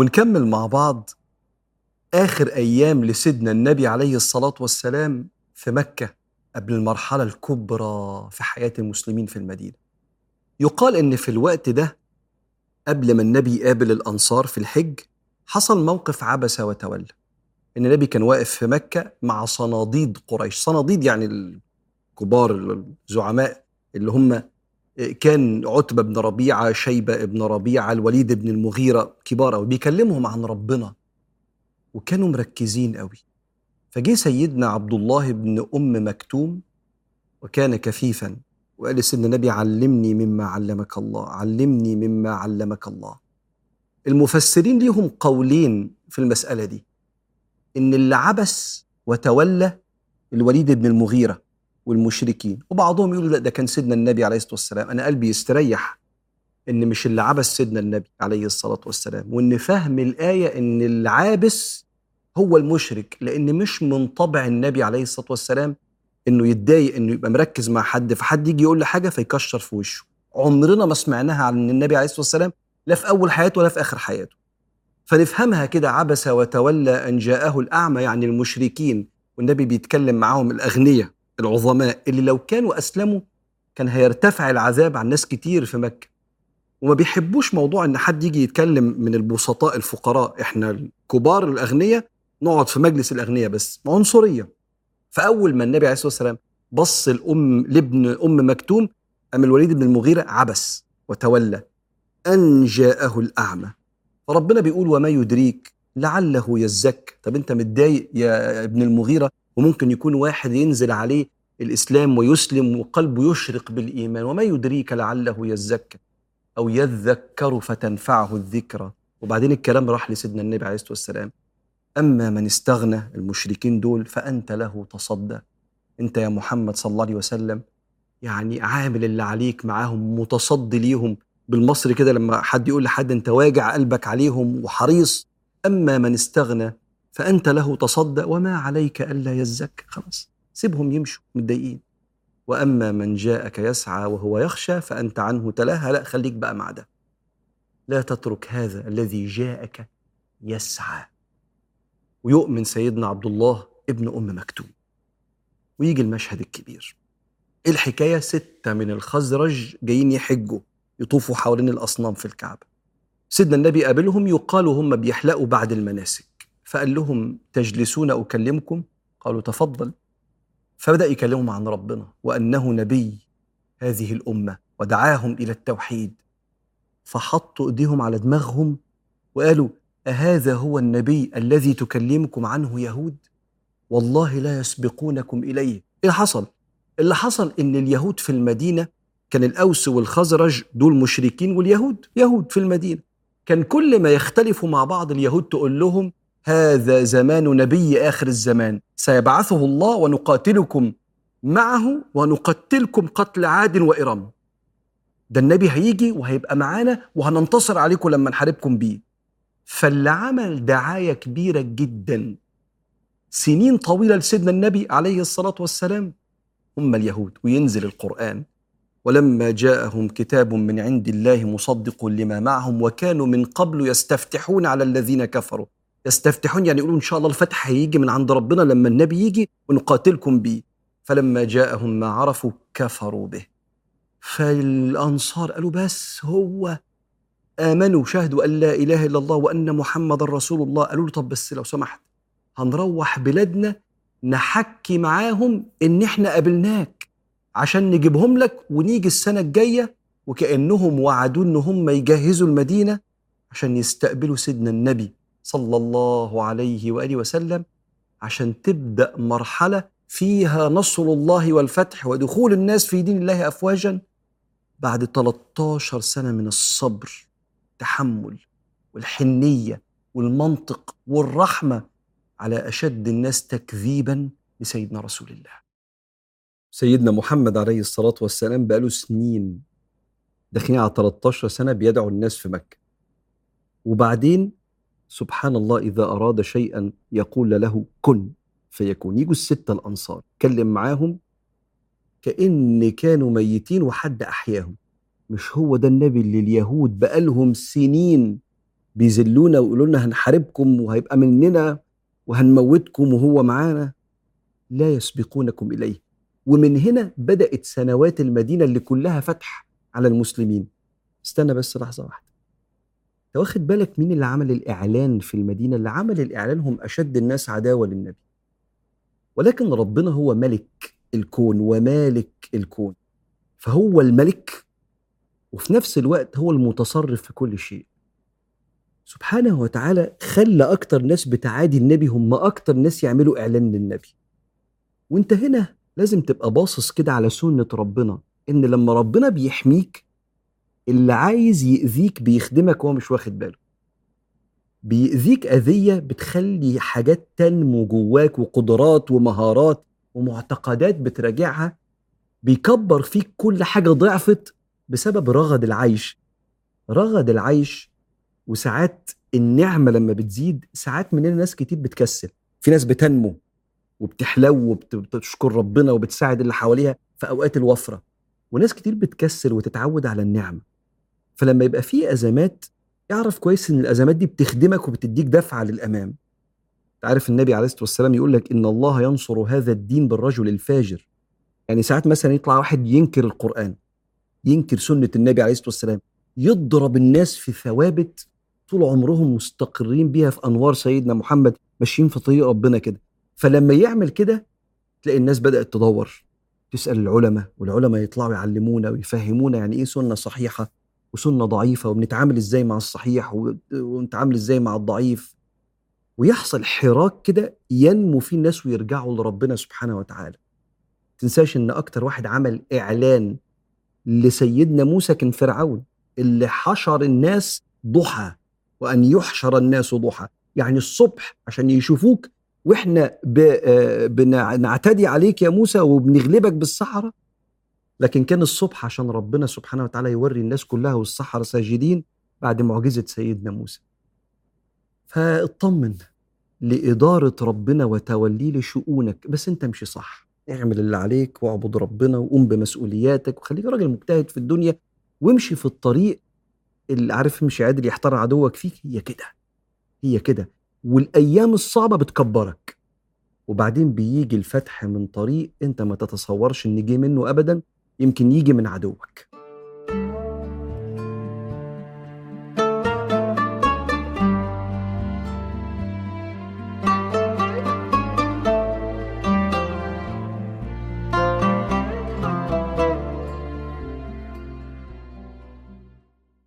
ونكمل مع بعض آخر أيام لسيدنا النبي عليه الصلاة والسلام في مكة قبل المرحلة الكبرى في حياة المسلمين في المدينة. يقال إن في الوقت ده قبل ما النبي يقابل الأنصار في الحج حصل موقف عبس وتولى. إن النبي كان واقف في مكة مع صناديد قريش. صناديد يعني الكبار الزعماء اللي هم كان عتبة بن ربيعة شيبة بن ربيعة الوليد بن المغيرة كبار أوي بيكلمهم عن ربنا وكانوا مركزين قوي فجه سيدنا عبد الله بن أم مكتوم وكان كفيفا وقال لسيدنا النبي علمني مما علمك الله علمني مما علمك الله. المفسرين ليهم قولين في المسألة دي إن اللي عبس وتولى الوليد بن المغيرة. والمشركين. وبعضهم يقولوا لا ده كان سيدنا النبي عليه الصلاة والسلام. أنا قلبي يستريح إن مش اللي عبس سيدنا النبي عليه الصلاة والسلام وإن فهم الآية إن العابس هو المشرك لأن مش من طبع النبي عليه الصلاة والسلام إنه يتضايق إنه يبقى مركز مع حد. فحد يجي يقول له حاجة فيكشر في وشه. عمرنا ما سمعناها عن النبي عليه الصلاة والسلام لا في أول حياته ولا في آخر حياته. فنفهمها كده عبس وتولى أن جاءه الأعمى يعني المشركين. والنبي بيتكلم معاهم الأغنياء. العظماء اللي لو كانوا أسلموا كان هيرتفع العذاب عن ناس كتير في مكة. وما بيحبوش موضوع إن حد يجي يتكلم من البسطاء الفقراء. إحنا الكبار الأغنياء نقعد في مجلس الأغنياء بس عنصرية. فأول ما النبي عليه الصلاة والسلام بص الأم لابن أم مكتوم ام الوليد بن المغيرة عبس وتولى. أن جاءه الأعمى. فربنا بيقول وما يدريك لعله يزك طب أنت متضايق يا ابن المغيرة؟ وممكن يكون واحد ينزل عليه الإسلام ويسلم وقلبه يشرق بالإيمان. وما يدريك لعله يزكى أو يذكر فتنفعه الذكرى. وبعدين الكلام راح لسيدنا النبي عليه الصلاة والسلام. أما من استغنى المشركين دول فأنت له تصدى. أنت يا محمد صلى الله عليه وسلم يعني عامل اللي عليك معاهم متصدي ليهم. بالمصري كده لما حد يقول لحد أنت واجع قلبك عليهم وحريص. أما من استغنى فأنت له تصدى وما عليك ألا يزكى خلاص سيبهم يمشوا متضايقين. وأما من جاءك يسعى وهو يخشى فأنت عنه تلاهى لا خليك بقى مع ده. لا تترك هذا الذي جاءك يسعى. ويؤمن سيدنا عبد الله ابن أم مكتوم. ويجي المشهد الكبير. الحكاية ستة من الخزرج جايين يحجوا يطوفوا حوالين الأصنام في الكعبة. سيدنا النبي قابلهم يقال هم بيحلقوا بعد المناسك. فقال لهم تجلسون أكلمكم؟ قالوا تفضل. فبدأ يكلمهم عن ربنا وأنه نبي هذه الأمة ودعاهم إلى التوحيد. فحطوا إيديهم على دماغهم وقالوا أهذا هو النبي الذي تكلمكم عنه يهود؟ والله لا يسبقونكم إليه. إيه اللي حصل؟ اللي حصل؟ إن اليهود في المدينة كان الأوس والخزرج دول مشركين واليهود يهود في المدينة. كان كل ما يختلفوا مع بعض اليهود تقول لهم هذا زمان نبي آخر الزمان. سيبعثه الله ونقاتلكم معه ونقتلكم قتل عاد وإرم. ده النبي هيجي وهيبقى معانا وهننتصر عليكم لما نحاربكم بيه. فاللي عمل دعاية كبيرة جدا. سنين طويلة لسيدنا النبي عليه الصلاة والسلام. هم اليهود وينزل القرآن. ولما جاءهم كتاب من عند الله مصدق لما معهم وكانوا من قبل يستفتحون على الذين كفروا. يستفتحون يعني يقولون إن شاء الله الفتح هيجي من عند ربنا لما النبي يجي ونقاتلكم بيه. فلما جاءهم ما عرفوا كفروا به. فالأنصار قالوا بس هو آمنوا شهدوا أن لا إله إلا الله وأن محمد رسول الله. قالوا له طب بس لو سمحت هنروح بلادنا نحكي معاهم إن إحنا قابلناك عشان نجيبهم لك ونيجي السنة الجاية وكأنهم وعدوا إن هم يجهزوا المدينة عشان يستقبلوا سيدنا النبي. صلى الله عليه وآله وسلم عشان تبدأ مرحلة فيها نصر الله والفتح ودخول الناس في دين الله افواجا بعد 13 سنة من الصبر التحمل والحنية والمنطق والرحمة على أشد الناس تكذيبا لسيدنا رسول الله. سيدنا محمد عليه الصلاة والسلام بقاله سنين داخلين على 13 سنة بيدعو الناس في مكة. وبعدين سبحان الله إذا أراد شيئا يقول له كن فيكون. يجوا الستة الأنصار كلم معاهم كأن كانوا ميتين وحد أحياهم. مش هو ده النبي اللي اليهود بقالهم سنين بيذلونا ويقولوا لنا هنحاربكم وهيبقى مننا وهنموتكم وهو معانا؟ لا يسبقونكم إليه. ومن هنا بدأت سنوات المدينة اللي كلها فتح على المسلمين. استنى بس لحظة واحدة. أنت واخد بالك مين اللي عمل الإعلان في المدينة؟ اللي عمل الاعلان هم أشد الناس عداوة للنبي. ولكن ربنا هو ملك الكون ومالك الكون. فهو الملك وفي نفس الوقت هو المتصرف في كل شيء. سبحانه وتعالى خلى أكتر ناس بتعادي النبي هم أكتر ناس يعملوا إعلان للنبي. وأنت هنا لازم تبقى باصص كده على سنة ربنا إن لما ربنا بيحميك اللي عايز يأذيك بيخدمك وهو مش واخد باله. بيأذيك أذية بتخلي حاجات تنمو جواك وقدرات ومهارات ومعتقدات بتراجعها بيكبر فيك كل حاجة ضعفت بسبب رغد العيش. رغد العيش وساعات النعمة لما بتزيد ساعات مننا ناس كتير بتكسل. في ناس بتنمو وبتحلو وبتشكر ربنا وبتساعد اللي حواليها في أوقات الوفرة. وناس كتير بتكسل وتتعود على النعمة. فلما يبقى في أزمات اعرف كويس إن الأزمات دي بتخدمك وبتديك دفعة للأمام. تعرف النبي عليه الصلاة والسلام يقول لك إن الله ينصر هذا الدين بالرجل الفاجر. يعني ساعات مثلا يطلع واحد ينكر القرآن ينكر سنة النبي عليه الصلاة والسلام يضرب الناس في ثوابت طول عمرهم مستقرين بيها في أنوار سيدنا محمد ماشيين في طريق ربنا كده. فلما يعمل كده تلاقي الناس بدأت تدور تسأل العلماء والعلماء يطلعوا يعلمونا ويفهمونا يعني إيه سنة صحيحة. وسنة ضعيفة وبنتعامل إزاي مع الصحيح ونتعامل إزاي مع الضعيف. ويحصل حراك كده ينمو فيه الناس ويرجعوا لربنا سبحانه وتعالى. تنساش إن أكتر واحد عمل إعلان لسيدنا موسى كان فرعون اللي حشر الناس ضحى وأن يحشر الناس ضحى. يعني الصبح عشان يشوفوك وإحنا بنعتدي عليك يا موسى وبنغلبك بالصحراء لكن كان الصبح عشان ربنا سبحانه وتعالى يوري الناس كلها والسحرة ساجدين بعد معجزة سيدنا موسى. فاطمن لإدارة ربنا وتوليه لشؤونك بس أنت امشي صح. اعمل اللي عليك واعبد ربنا وقوم بمسؤولياتك وخليك راجل مجتهد في الدنيا وامشي في الطريق اللي عارف مش قادر يحتار عدوك فيك. هي كده. هي كده. والأيام الصعبة بتكبرك. وبعدين بيجي الفتح من طريق أنت ما تتصورش إن جه منه ابدا. يمكن يجي من عدوك.